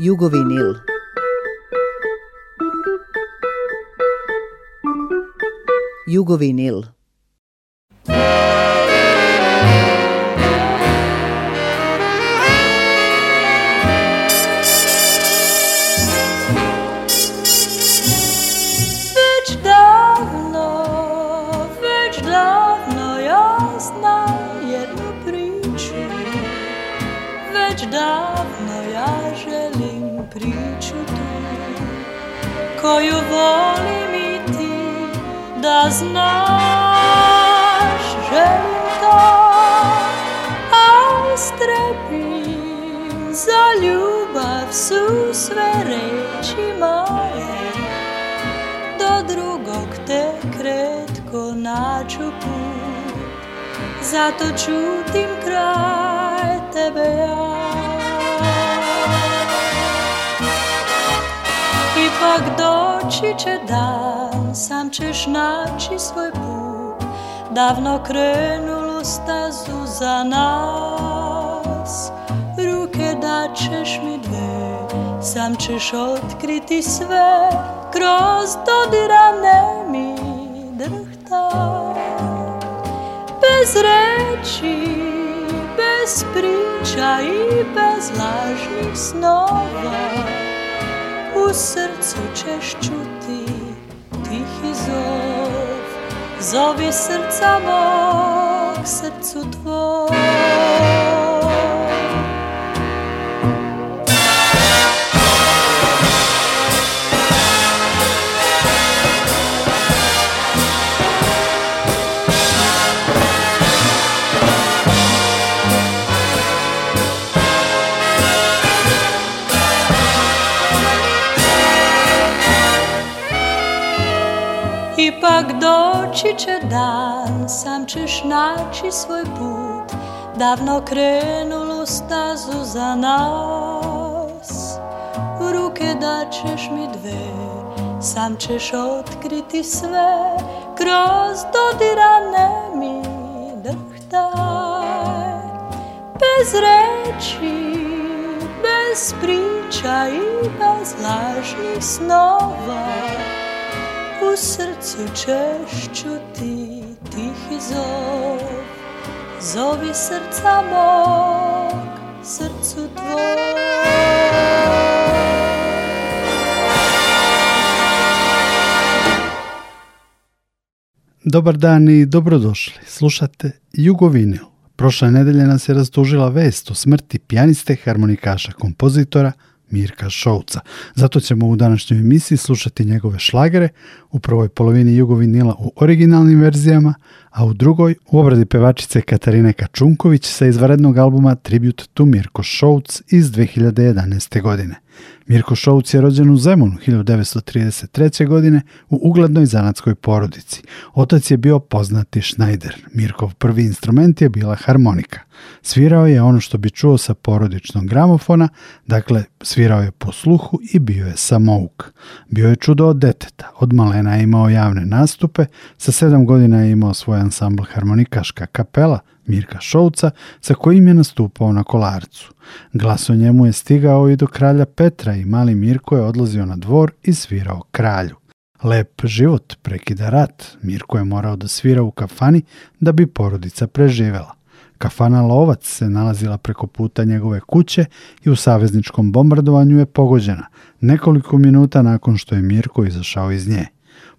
Jugovinil. Jugovinil. naću put Zato čutim kraj tebe ja Ipak doći će dan, sam ćeš naći svoj put Davno krenulu stazu za nas Ruke daćeš mi dve, sam ćeš otkriti sve Kroz dodirane mi drh sveta Bez reči, bez priča i bez lažnih snova U srcu ćeš čuti tihi zov Zovi srca mog, srcu tvoj će dan, sam ćeš naći svoj put, davno krenulu stazu za nas. U ruke daćeš mi dve, sam ćeš otkriti sve, kroz dodirane mi drhtaj. Bez reči, bez priča i bez lažnih snova, u srcu češću ti tihi zov Zovi srca mog, srcu tvoj Dobar dan i dobrodošli. Slušate Jugovinil. Prošle nedelje nas je rastužila vest o smrti pijaniste, harmonikaša, kompozitora – Mirka Šovca. Zato ćemo u današnjoj emisiji slušati njegove šlagere u prvoj polovini jugovinila u originalnim verzijama, a u drugoj u obradi pevačice Katarine Kačunković sa izvarednog albuma Tribute to Mirko Šovc iz 2011. godine. Mirko Šouc je rođen u Zemunu 1933. godine u uglednoj zanatskoj porodici. Otac je bio poznati Schneider. Mirkov prvi instrument je bila harmonika. Svirao je ono što bi čuo sa porodičnog gramofona, dakle svirao je po sluhu i bio je samouk. Bio je čudo od deteta. Od malena je imao javne nastupe, sa sedam godina je imao svoj ansambl harmonikaška kapela, Mirka Šovca, sa kojim je nastupao na kolarcu. Glas o njemu je stigao i do kralja Petra i mali Mirko je odlazio na dvor i svirao kralju. Lep život prekida rat, Mirko je morao da svira u kafani da bi porodica preživela. Kafana Lovac se nalazila preko puta njegove kuće i u savezničkom bombardovanju je pogođena, nekoliko minuta nakon što je Mirko izašao iz nje.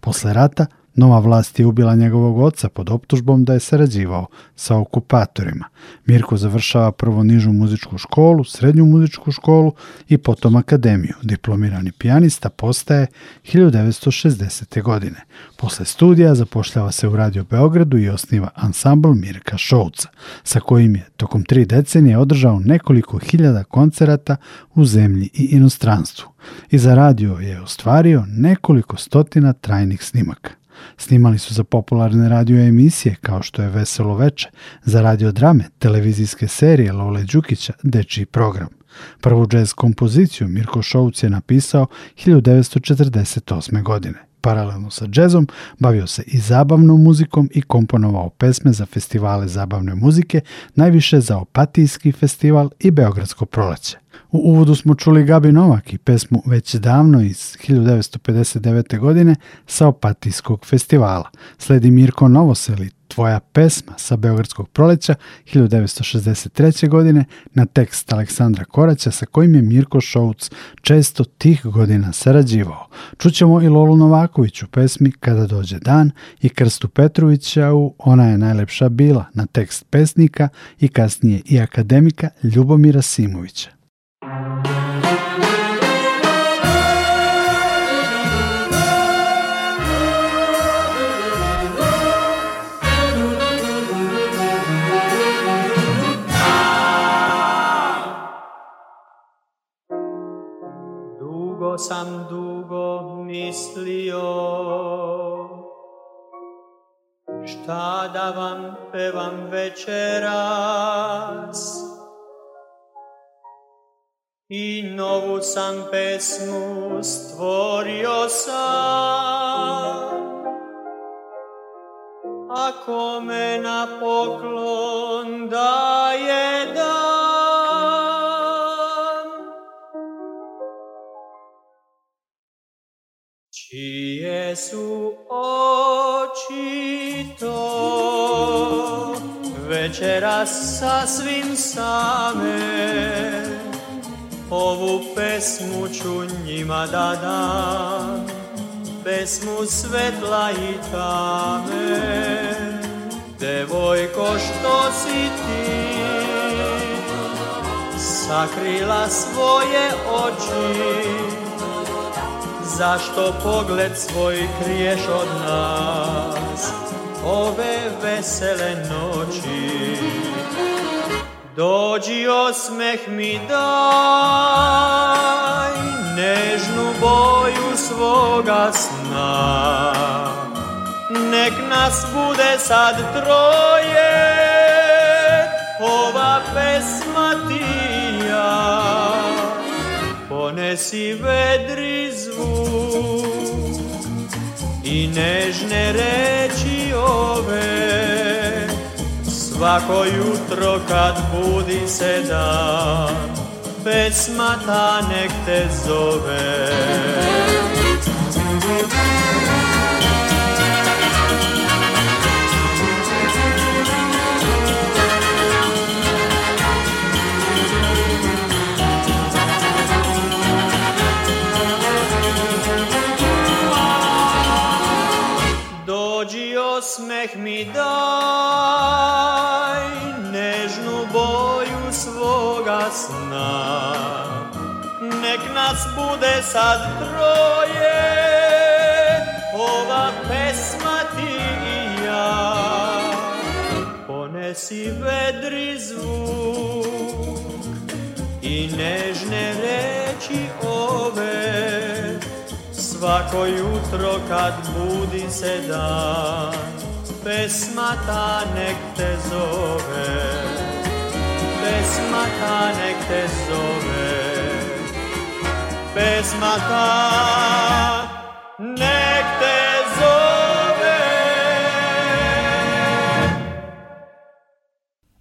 Posle rata Nova vlast je ubila njegovog oca pod optužbom da je sarađivao sa okupatorima. Mirko završava prvo nižu muzičku školu, srednju muzičku školu i potom akademiju. Diplomirani pijanista postaje 1960. godine. Posle studija zapošljava se u Radio Beogradu i osniva ansambl Mirka Šovca, sa kojim je tokom tri decenije održao nekoliko hiljada koncerata u zemlji i inostranstvu i za radio je ostvario nekoliko stotina trajnih snimaka. Snimali su za popularne radio emisije kao što je Veselo veče, za radio drame, televizijske serije Lole Đukića, dečiji program. Prvu jazz kompoziciju Mirko Šouc je napisao 1948. godine. Paralelno sa džezom bavio se i zabavnom muzikom i komponovao pesme za festivale zabavne muzike, najviše za Opatijski festival i Beogradsko proleće. U uvodu smo čuli Gabi Novak i pesmu već davno iz 1959. godine sa Opatijskog festivala. Sledi Mirko Novoseli, Tvoja pesma sa Beogradskog proleća 1963. godine na tekst Aleksandra Koraća sa kojim je Mirko Šouc često tih godina sarađivao. Čućemo i Lolu Novaković u pesmi Kada dođe dan i Krstu Petrovića u Ona je najlepša bila na tekst pesnika i kasnije i akademika Ljubomira Simovića. mislio. Šta da vam pevam večeras? I novu sam pesmu stvorio sam. Ako me na poklon daje dan, Čije su oči to večeras sasvim same, ovu pesmu ću njima da dam, pesmu svetla i tame. Devojko što si ti, sakrila svoje oči, zašto pogled svoj kriješ od nas ove vesele noći dođi osmeh mi daj nežnu boju svoga sna nek nas bude sad troje ova pesma donesi vedri zvuk i nežne reči ove Svako jutro kad budi se dan Pesma ta nek te zove osmeh mi daj, nežnu boju svoga sna. Nek nas bude sad troje, ova pesma ti i ja. Ponesi vedri zvuk i nežne reči ove, svako jutro kad budi se dan pesma ta nek te zove, pesma ta nek te zove, pesma ta nek te zove.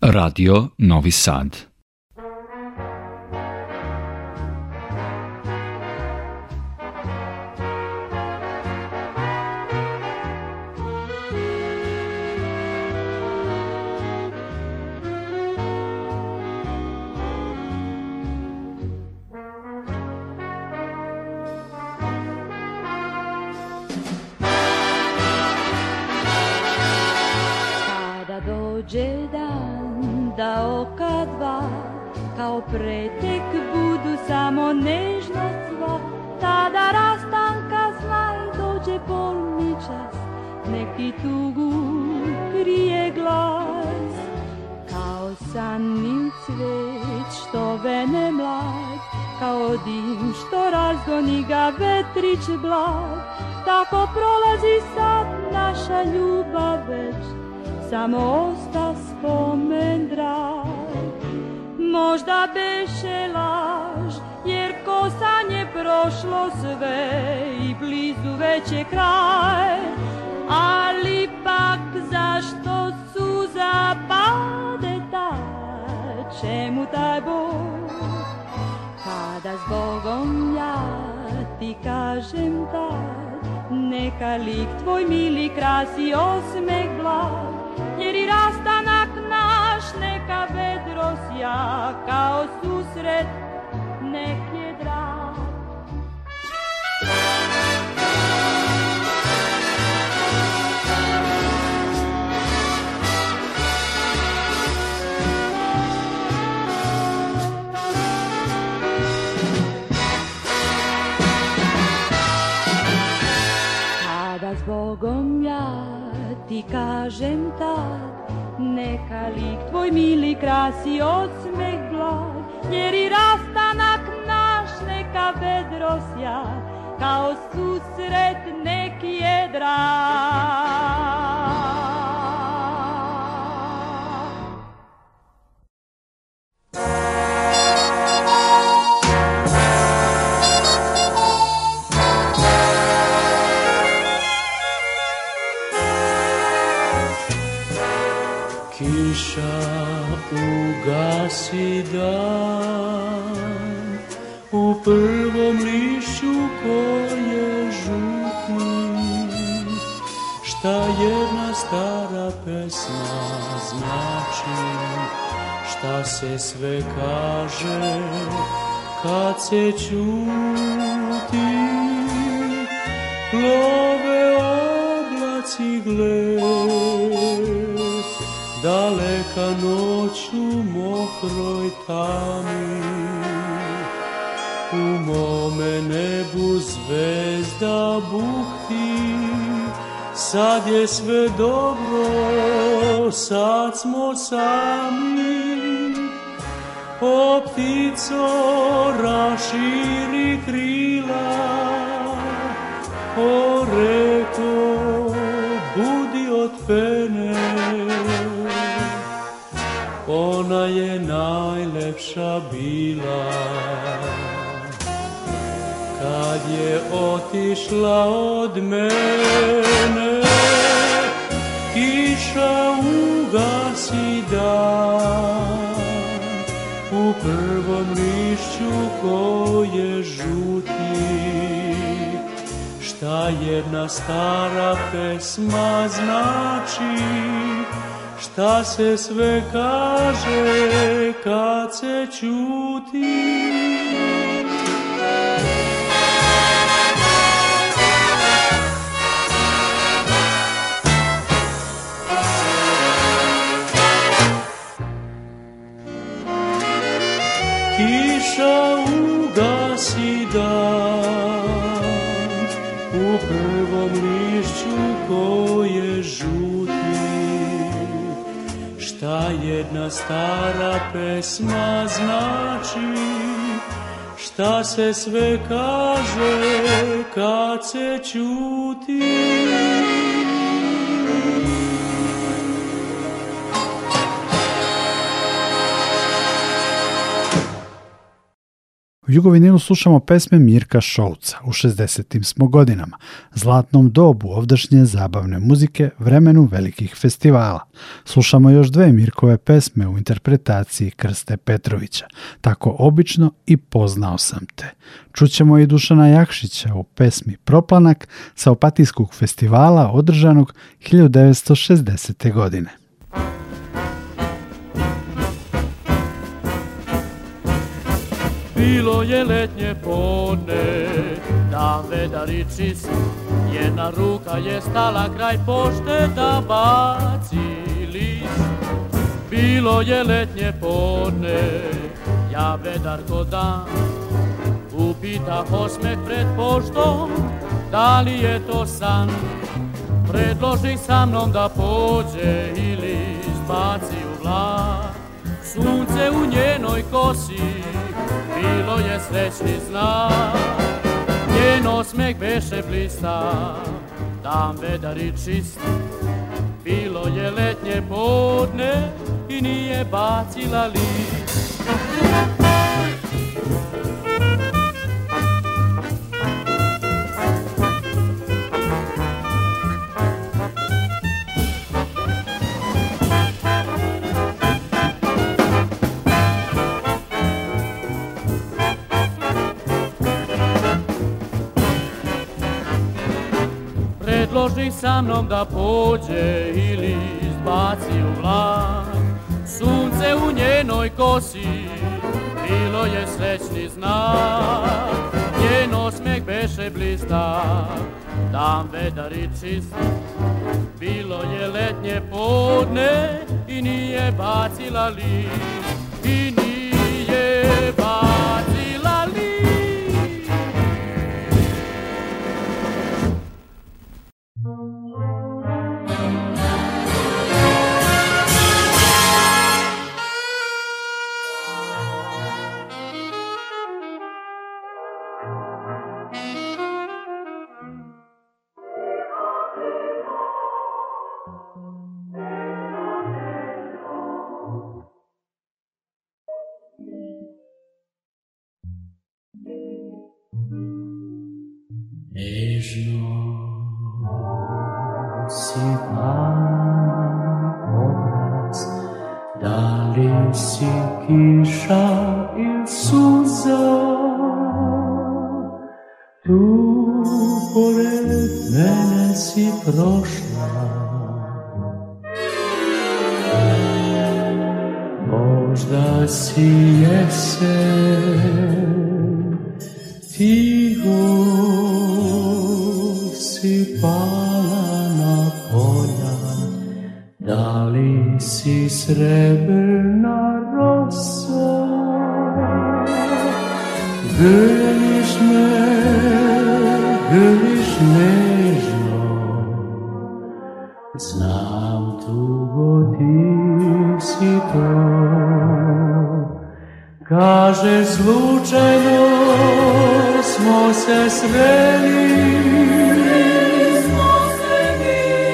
Radio Novi Sad ¡Gracias! Ljubico, raširi krila, o reko, budi od pene. Ona je najlepša bila, kad je otišla od mene, kiša ugasi dan prvom lišću koje žuti Šta jedna stara pesma znači Šta se sve kaže kad se čuti duša ugasi dan u prvom lišću koje žuti šta jedna stara pesma znači šta se sve kaže kad se čuti U Jugovinilu slušamo pesme Mirka Šouca. U 60. smo godinama, zlatnom dobu ovdašnje zabavne muzike, vremenu velikih festivala. Slušamo još dve Mirkove pesme u interpretaciji Krste Petrovića. Tako obično i poznao sam te. Čućemo i Dušana Jakšića u pesmi Proplanak sa Opatijskog festivala održanog 1960. godine. Bilo je letnje pone, dan vedariči si, jedna ruka je stala kraj pošte da baci list. Bilo je letnje podne, ja vedarko dan, upita osmeh pred poštom, da li je to san? Predloži sa mnom da pođe ili izbaci u vlak, sunce u njenoj kosi, bilo je srećni znak. Njen osmeh beše blista, tam vedar i čist. Bilo je letnje podne i nije bacila list. sa mnom da pođe ili izbaci u vlak Sunce u njenoj kosi bilo je srećni znak Njen osmijeh beše blizdak, dan vedar i čist Bilo je letnje podne i nije bacila list Vishnu. si kiša il suza Tu pore mene si prošla Možda si jesen Tiho si pala na polja Da li si srebe Christmas veli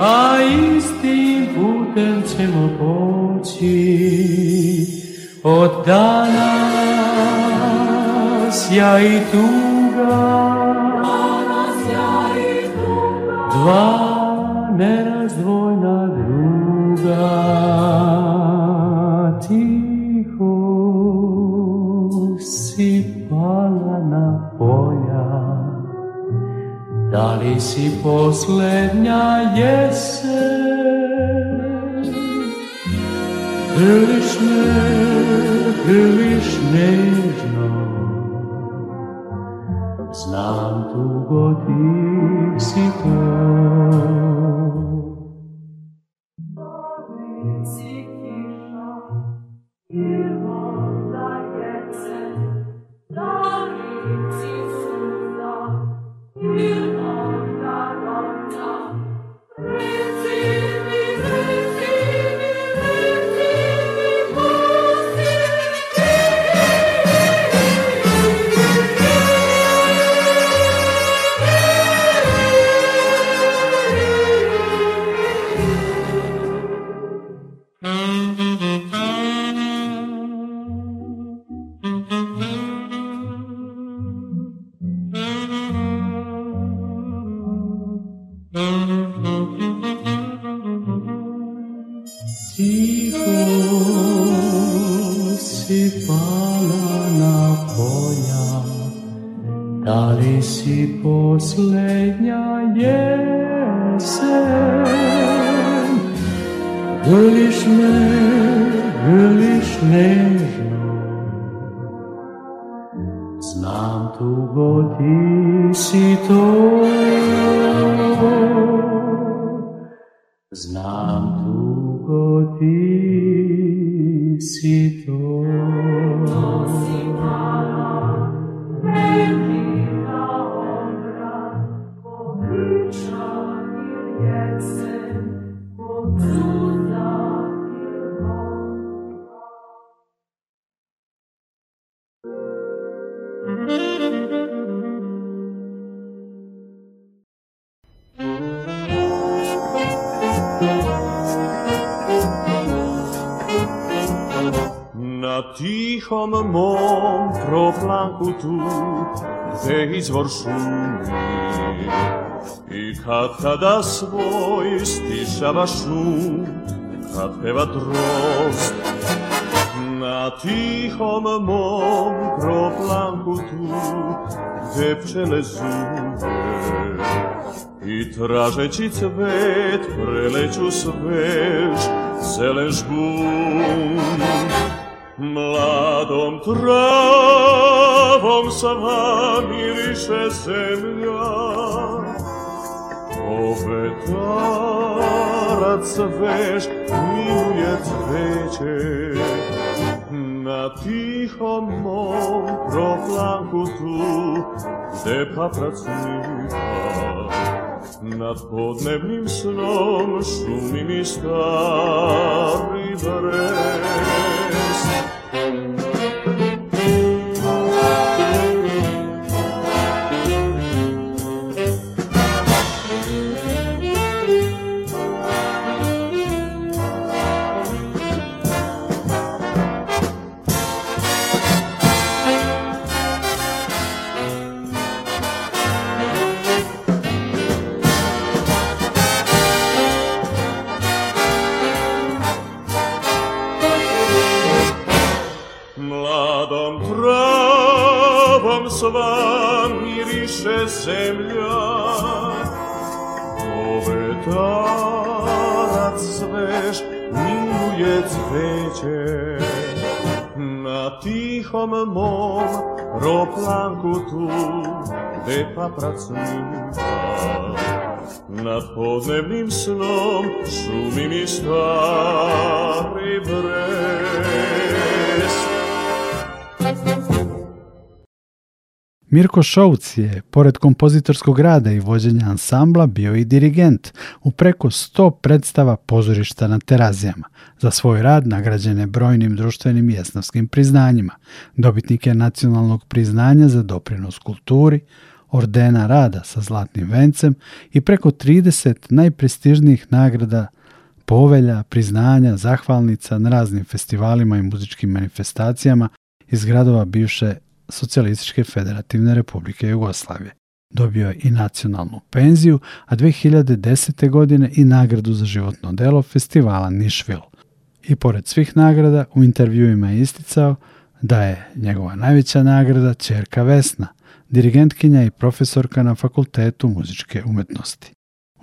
a istim od danas ja i tu posljednja jesen Grliš me, grliš nežno Znam dugo ti si to tichom mom proplanku tu, gde izvor šumi. I kad tada svoj stišava šum, kad peva drost, na tihom mom proplanku tu, gde pčele zume. I tražeći cvet preleću svež, zelen žbun. Mladom travom sama miriše zemlja, Ove tarac veš miluje cveće, Na tihom mom proplanku tu, gde paprac nipa, Nad podnevnim snom šumi mi stari breg. glava miriše zemlja, povetarac svež miluje cveće. Na tihom mom roplanku tu, gde paprac nima, nad podnebnim snom šumi mi stari breg. Mirko Šouc je, pored kompozitorskog rada i vođenja ansambla, bio i dirigent u preko 100 predstava pozorišta na terazijama. Za svoj rad nagrađen je brojnim društvenim i esnavskim priznanjima. Dobitnik je nacionalnog priznanja za doprinos kulturi, ordena rada sa zlatnim vencem i preko 30 najprestižnijih nagrada povelja, priznanja, zahvalnica na raznim festivalima i muzičkim manifestacijama iz gradova bivše Socialističke federativne republike Jugoslavije. Dobio je i nacionalnu penziju, a 2010. godine i nagradu za životno delo festivala Nišvil. I pored svih nagrada, u intervjuima je isticao da je njegova najveća nagrada čerka Vesna, dirigentkinja i profesorka na Fakultetu muzičke umetnosti.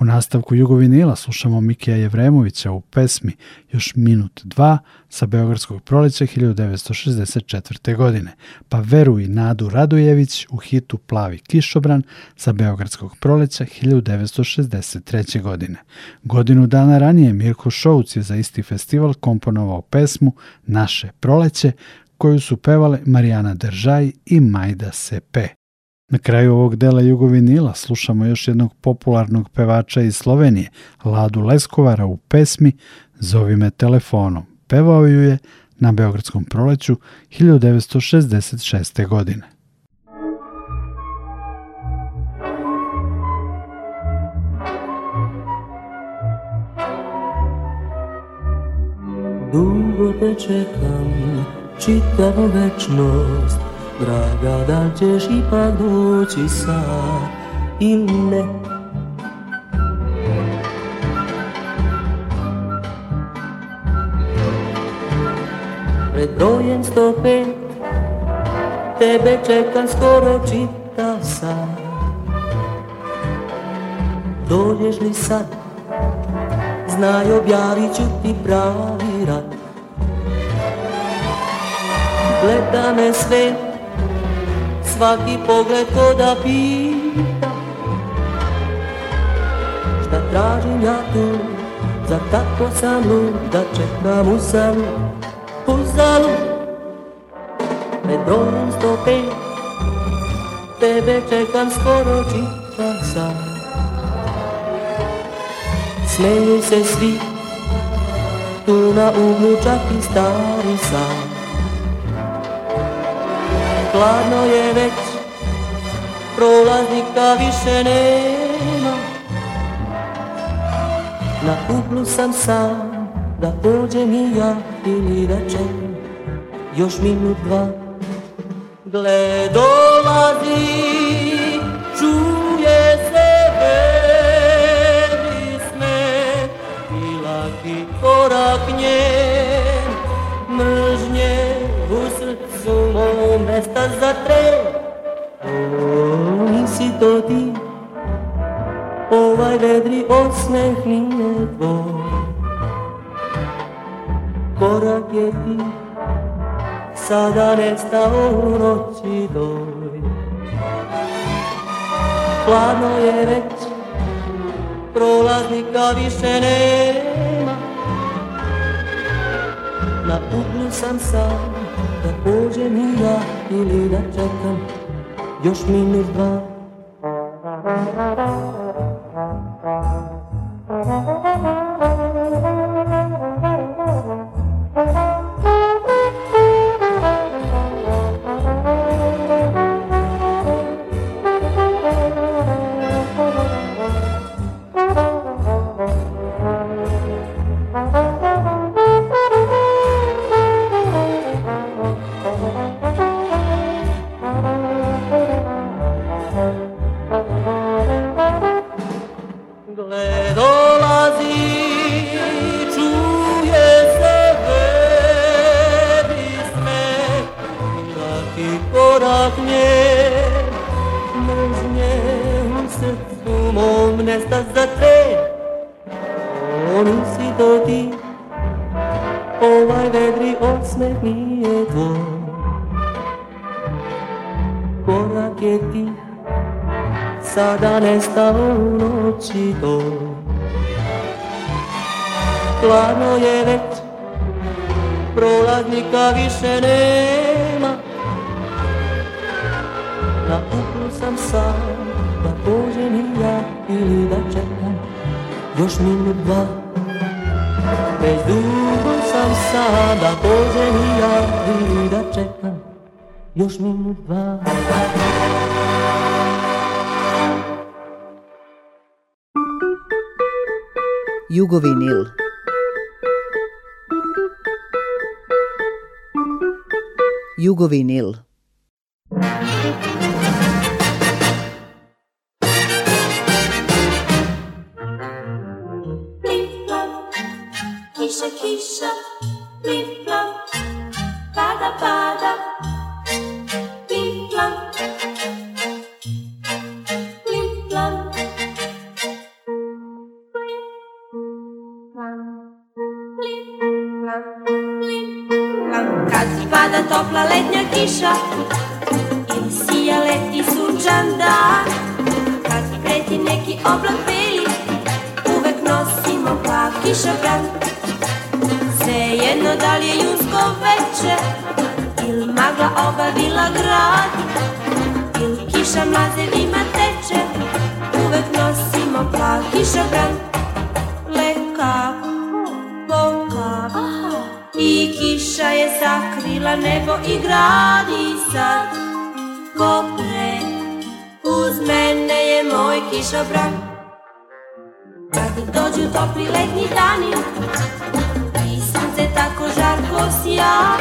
U nastavku Jugovinila slušamo Mikija Jevremovića u pesmi Još minut dva sa Beogradskog proleća 1964. godine, pa veruj Nadu Radojević u hitu Plavi kišobran sa Beogradskog proleća 1963. godine. Godinu dana ranije Mirko Šouc je za isti festival komponovao pesmu Naše proleće koju su pevale Marijana Držaj i Majda Sepe. Na kraju ovog dela Jugovinila slušamo još jednog popularnog pevača iz Slovenije, Ladu Leskovara u pesmi Zovi me telefonom. Pevao ju je na Beogradskom proleću 1966. godine. Dugo te čekam, čitavu večnost draga Da li ćeš ipak doći sad ili ne Pred brojem 105 Tebe čekam skoro čitav sad Dođeš li sad Znaj objavit ću ti pravi rat Gleda me sve svaki pogled ko da pita Šta tražim ja tu, za tako sam da čekam u salu, u salu Pred brojem 105, tebe čekam skoro čitav sam Smeju se svi, tu na uglu čak i stari sam hladno je već, prolaznika više nema. Na kuplu sam sam, da pođem i ja ili da čekam još minut dva. Gle, dolazi, čuje se veli sme i laki korak nje. za tre In si to ti Ovaj vedri osmeh nije tvoj Korak je ti Sada nestao u noći doj Hladno je već Prolaznika više nema Na uglu sam sam Da pođem i ja ili da čekam još minut dva ili da čekam još minut dva Već dugo sam sam da pođem i ja ili da čekam još minut dva Jugovinil Jugovinil kiša, piplam, pada, pada, piplam, piplam. Kad pada topla letnja kiša Ili sija leti sunčan dan Kad preti neki oblak beli Uvek nosimo plav kišobran da li je junsko veče Il magla obavila grad Il kiša mlazevima teče Uvek nosimo kiša kišobran Leka, boka I kiša je sakrila nebo i grad I sad Kopre pre Uz mene je moj kišobran Kad dođu topli letni dani ja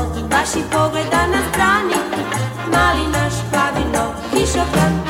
Od vaših pogleda na strani Mali naš plavino kišobran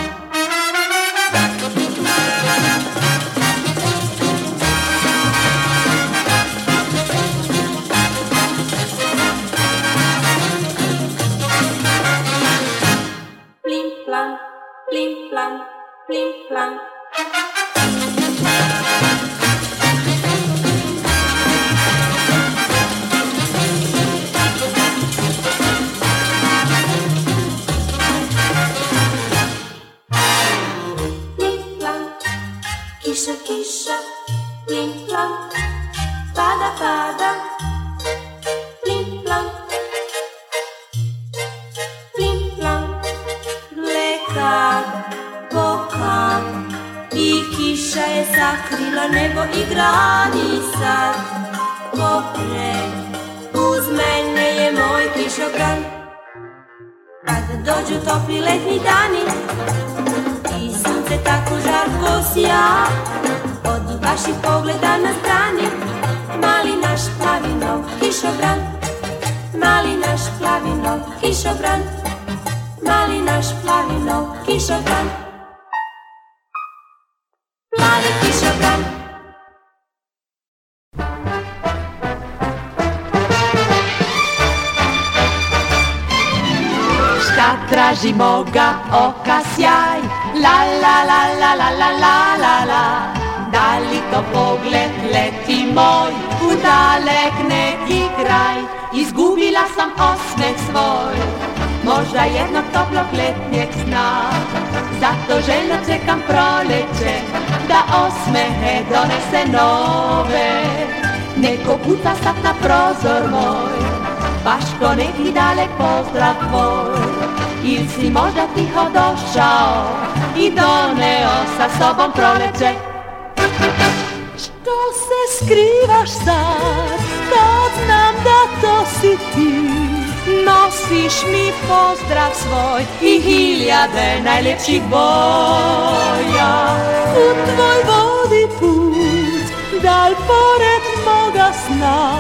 Daško neki dalek pozdrav tvoj Ili si možda tiho došao I doneo sa sobom proleće Što se skrivaš sad Kad znam da to si ti Nosiš mi pozdrav svoj I hiljade najljepših boja U tvoj vodi put Dal pored moga sna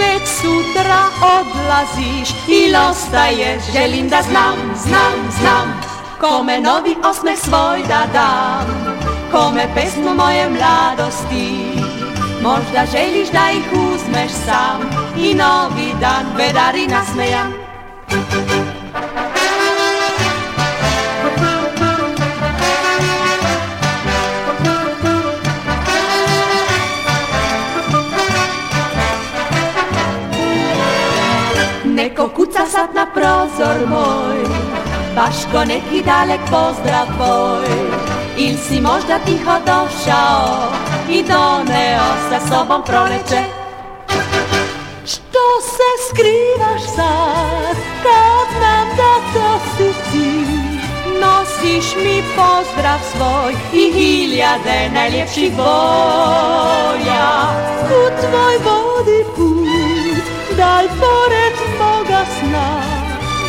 već sutra od dolaziš i ostaješ Želim da znam, znam, znam Kome novi osmeh svoj da dam Kome pesmu moje mladosti Možda želiš da ih uzmeš sam I novi dan bedari nasmejan povrat na prozor moj Baš ko neki dalek pozdrav tvoj Il si možda tiho došao I doneo sa sobom proleće Što se skrivaš sad Kad nam da to si ti Nosiš mi pozdrav svoj I hiljade najljepših boja U tvoj vodi put Daj pored moj radosno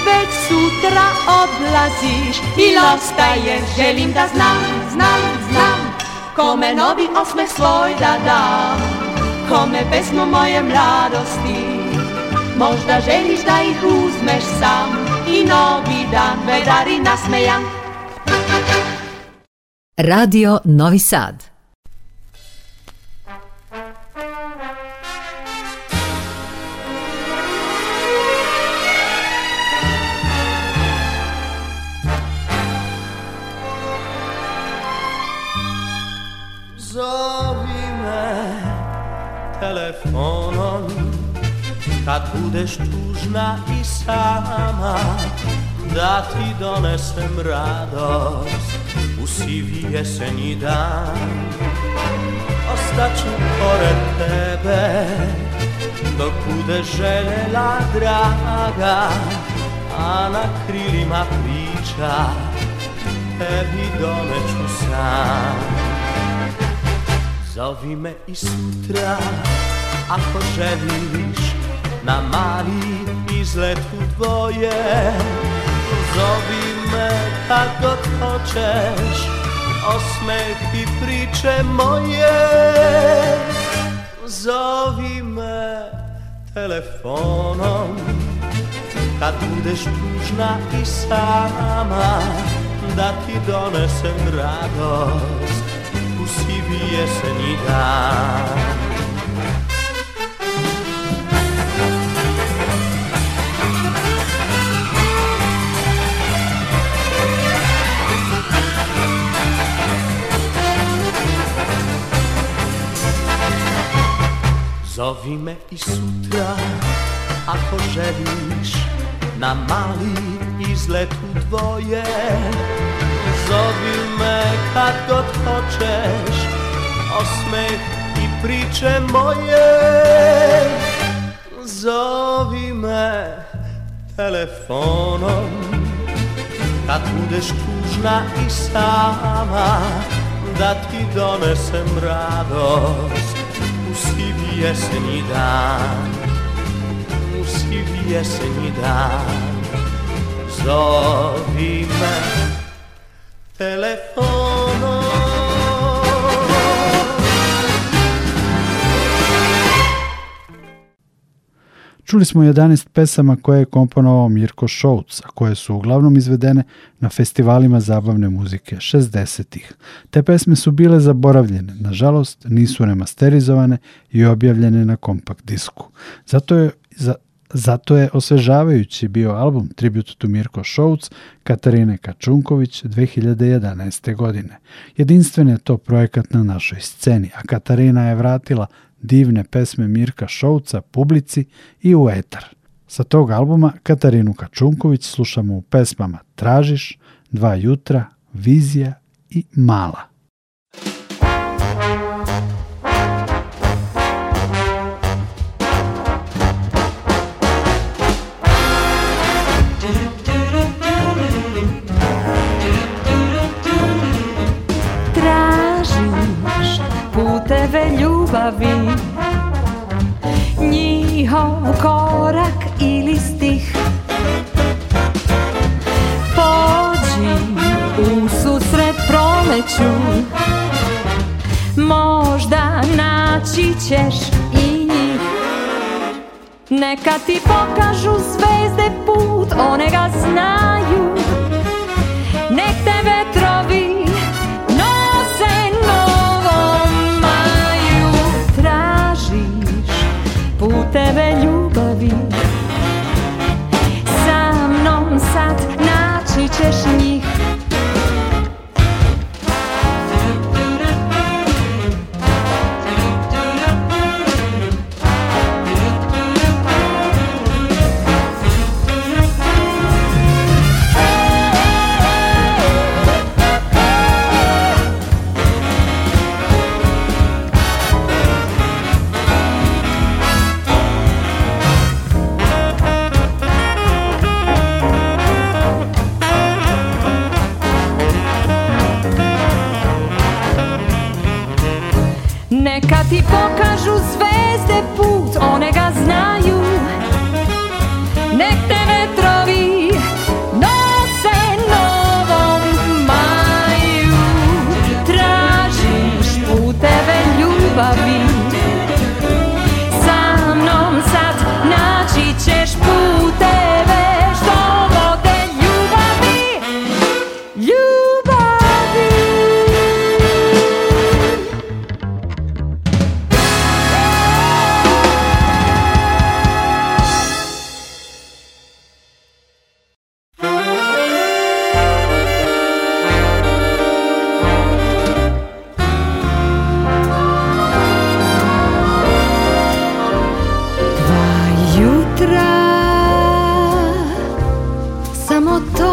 Već sutra odlaziš i ostaješ Želim da znam, znam, znam Kome novi osme svoj da dam Kome pesmu moje mladosti Možda želiš da ih uzmeš sam I novi dan vedari nasmejan Radio Novi Sad telefonon Kad tak budeš tužna i sama Da ti donesem radost U sivi jesenji dan Ostaću pored tebe Dok bude željela draga A na krilima priča Tebi doneću sam Zovi me i sutra ako želiš na mali izlet u dvoje Zovi me kad god hoćeš Osmeh i priče moje Zovi me telefonom Kad budeš tužna i sama Da ti donesem radost usivi jesenidad. Zowime i sutra, a pożelisz na mali i zletu zrobił me, kad god hočeš, osmeh i priče moje. Zovi me telefonom, kad budeš tužna i sama, da ti donesem radost u sivi jesenji dan, u sivi jesenji dan. Zovi me telefono. Čuli smo 11 pesama koje je komponovao Mirko Šouc, a koje su uglavnom izvedene na festivalima zabavne muzike 60-ih. Te pesme su bile zaboravljene, nažalost nisu remasterizovane i objavljene na kompakt disku. Zato je za Zato je osvežavajući bio album Tribute to Mirko Šovc Katarine Kačunković 2011. godine. Jedinstven je to projekat na našoj sceni, a Katarina je vratila divne pesme Mirka Šovca publici i u etar. Sa tog albuma Katarinu Kačunković slušamo u pesmama Tražiš, Dva jutra, Vizija i Mala. tiho korak ili stih Pođi u susret proleću Možda naći ćeš i njih Neka ti pokažu zvezde put, one ga znaju Nek te vetra to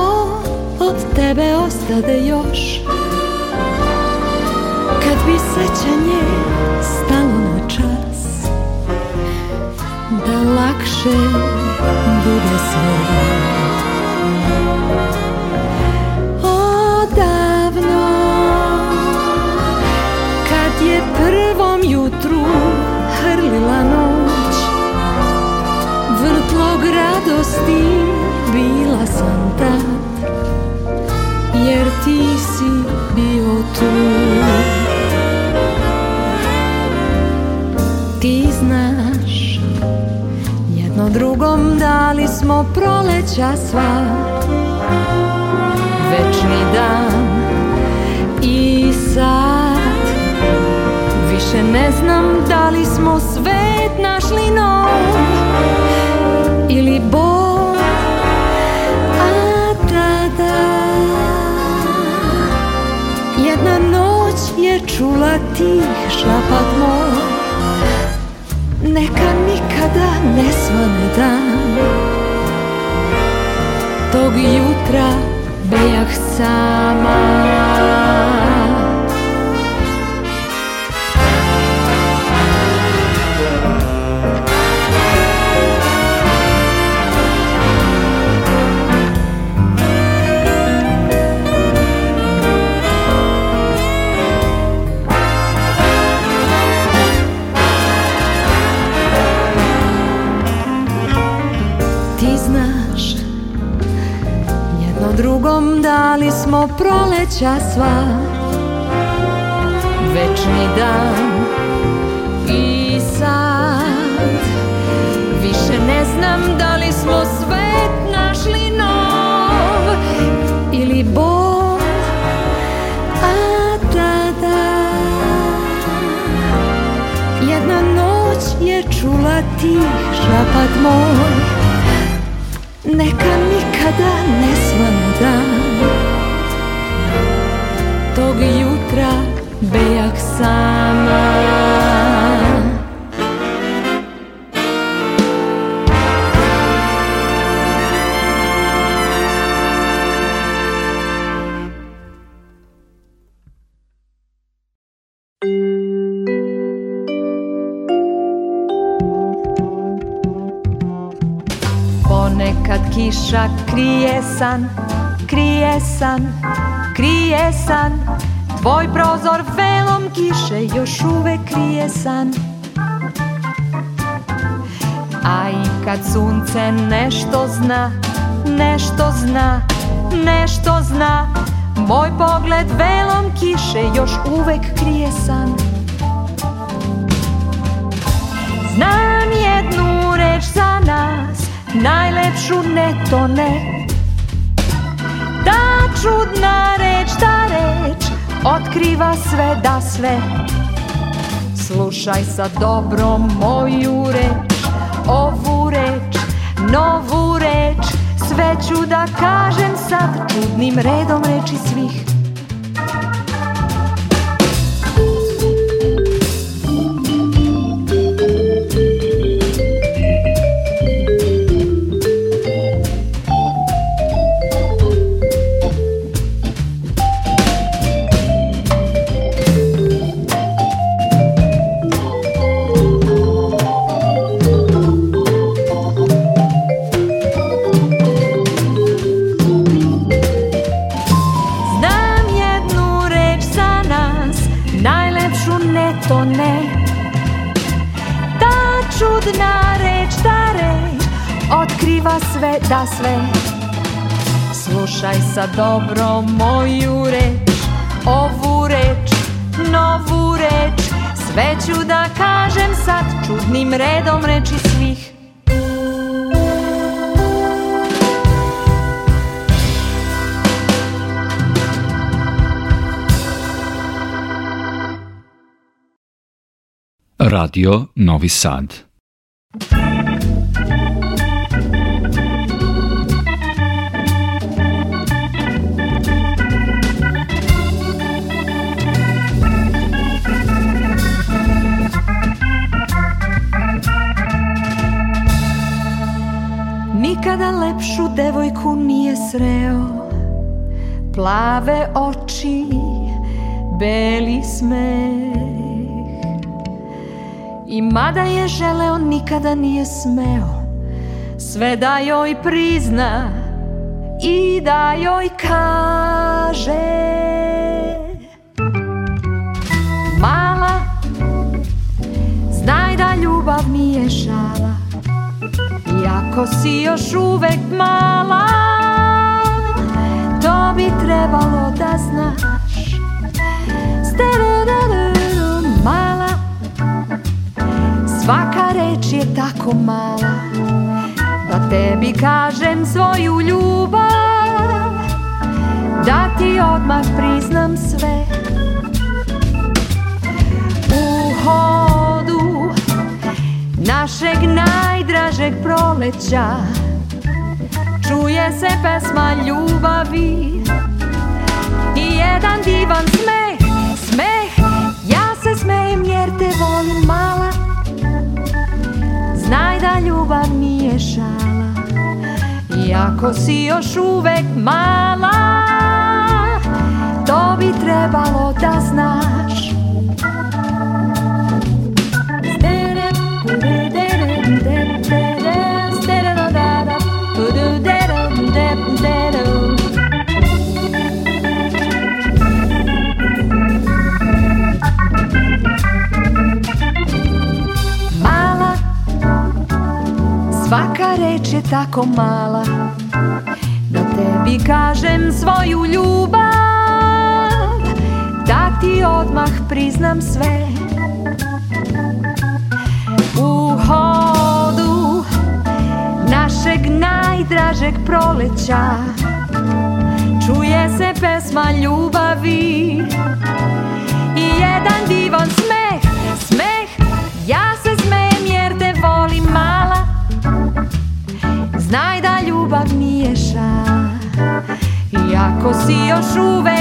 od tebe ostade još Kad bi sećanje stalo na čas Da lakše bude sve Odavno Kad je prvom jutru hrlila noć Vrtlog radosti sam tad Jer ti si bio tu Ti znaš Jedno drugom dali smo proleća sva Večni dan I sad Više ne znam da li smo svet našli nov čula tih šapat moj Neka nikada ne svane dan Tog jutra bejah sama drugom dali smo proleća sva Večni dan i sad Više ne znam da li smo svet našli nov Ili bol, a tada Jedna noć je čula tih šapat moj Neka nikada ne svane Tog jutra bejak sama Ponekad kiša krije san krije san, krije san Tvoj prozor velom kiše još uvek krije san A i kad sunce nešto zna, nešto zna, nešto zna Moj pogled velom kiše još uvek krije san Znam jednu reč za nas, najlepšu ne to ne čudna reč, ta reč otkriva sve da sve Slušaj sa dobro moju reč, ovu reč, novu reč Sve ću da kažem sad čudnim redom reči svih dobro moju reč Ovu reč, novu reč Sve ću da kažem sad čudnim redom reči svih Radio Novi Sad nikada nije smeo sve da joj prizna i da joj kaže Mala, znaj da ljubav mi je šala Iako si još uvek mala To bi trebalo da znaš je tako mala Da tebi kažem svoju ljubav Da ti odmah priznam sve U hodu našeg najdražeg proleća Čuje se pesma ljubavi I jedan divan smeh, smeh Ja se smejem jer te volim mala Znaj da ljubav nije šala Iako si još uvek mala To bi trebalo da znaš je tako mala Da tebi kažem svoju ljubav Da ti odmah priznam sve U hodu našeg najdražeg proleća Čuje se pesma ljubavi I jedan divan smeh ako si još uvek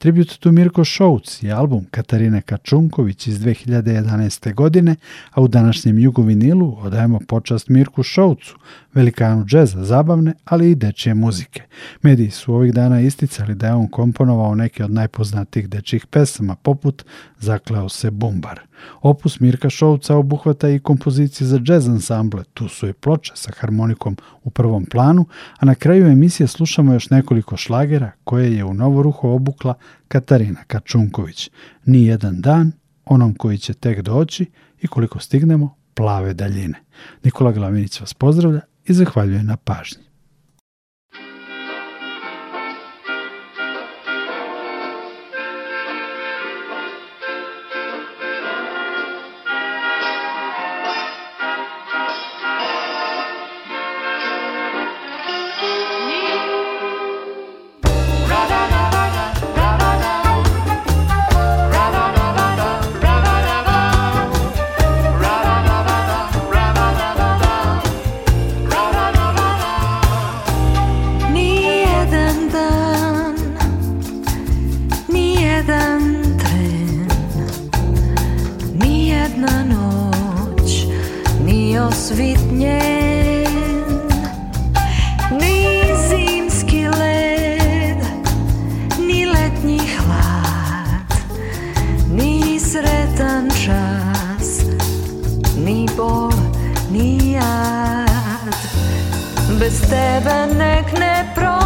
Tribute to Mirko Šouc je album Katarine Kačunković iz 2011. godine, a u današnjem Jugovinilu odajemo počast Mirku Šoucu, velikanu džeza, zabavne, ali i dečje muzike. Mediji su ovih dana isticali da je on komponovao neke od najpoznatijih dečjih pesama, poput Zakleo se bumbar. Opus Mirka Šovca obuhvata i kompozicije za džez ansamble, tu su i ploče sa harmonikom u prvom planu, a na kraju emisije slušamo još nekoliko šlagera koje je u novo ruho obukla Katarina Kačunković. Ni jedan dan, onom koji će tek doći i koliko stignemo, plave daljine. Nikola Glavinić vas pozdravlja, i zahvaljujem na pažnji. letnji hlad Ni sretan čas Ni bol, ni jad Bez tebe nek ne prođe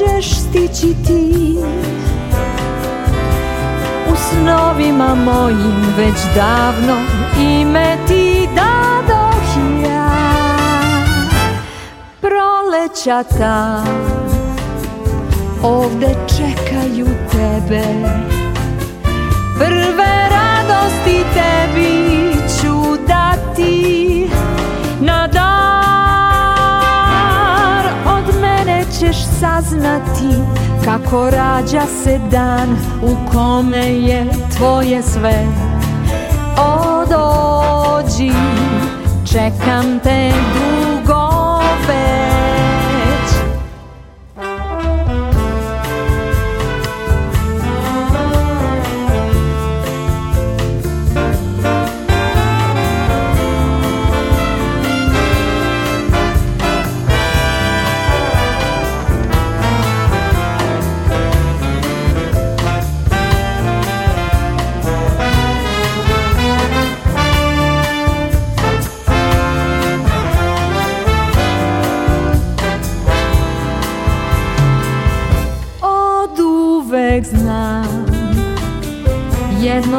ćeš stići ti U snovima mojim već davno ime ti dadoh ja Proleća ta ovde čekaju tebe Prve radosti tebi ćeš saznati kako rađa se dan u kome je tvoje sve O dođi, čekam te drugove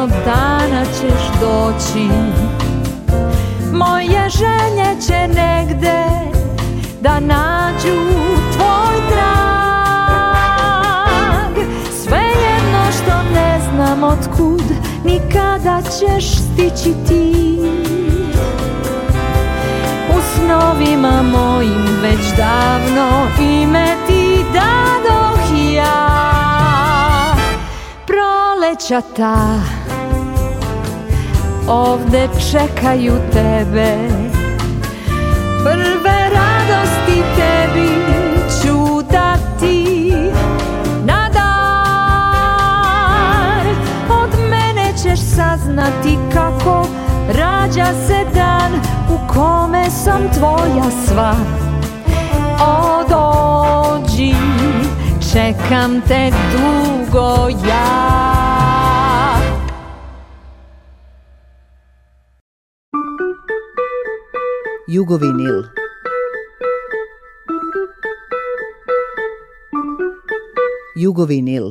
jednog dana ćeš doći Moje želje će negde da nađu tvoj trag Sve jedno što ne znam otkud Nikada ćeš stići ti U snovima mojim već davno ime ti dadoh ja Proleća ta ovde čekaju tebe Prve radosti tebi ću dati na dar Od mene ćeš saznati kako rađa se dan U kome sam tvoja sva O dođi, čekam te dugo ja Jugovinil. Jugovinil.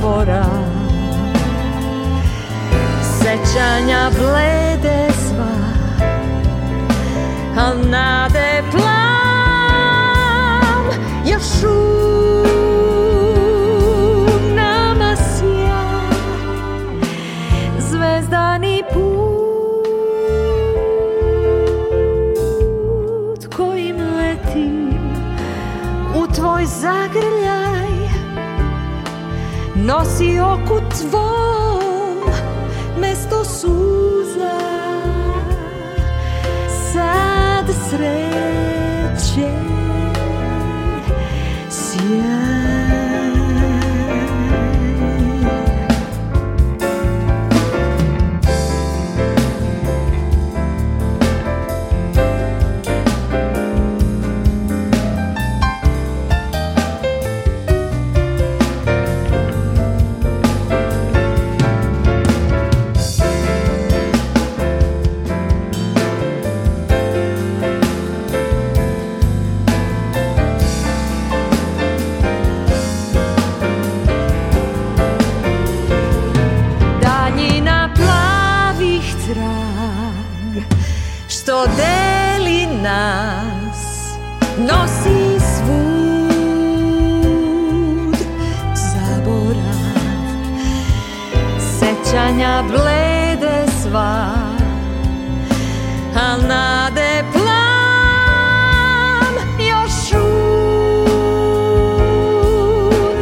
sabora Sećanja blede sva Al na srca blede sva Al nade plam još u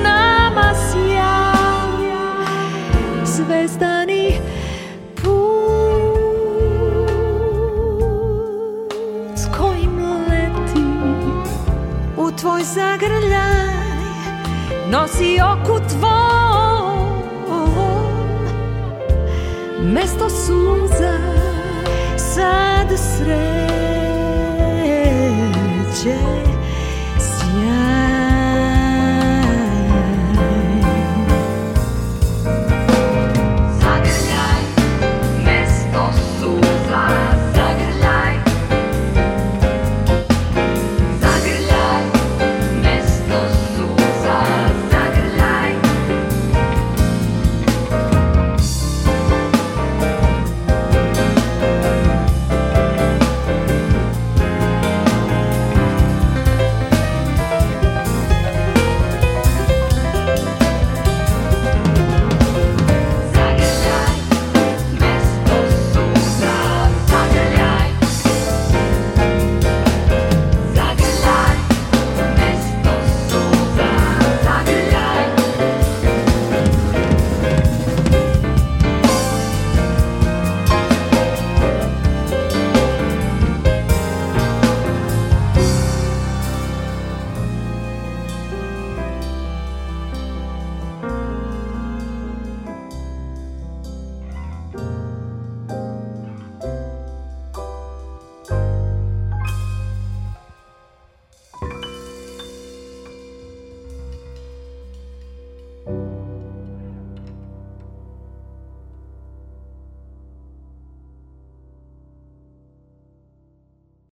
nama sja Zvezdani put S kojim leti u tvoj zagrljaj Nosi oku tvoj mesto suza sad sreće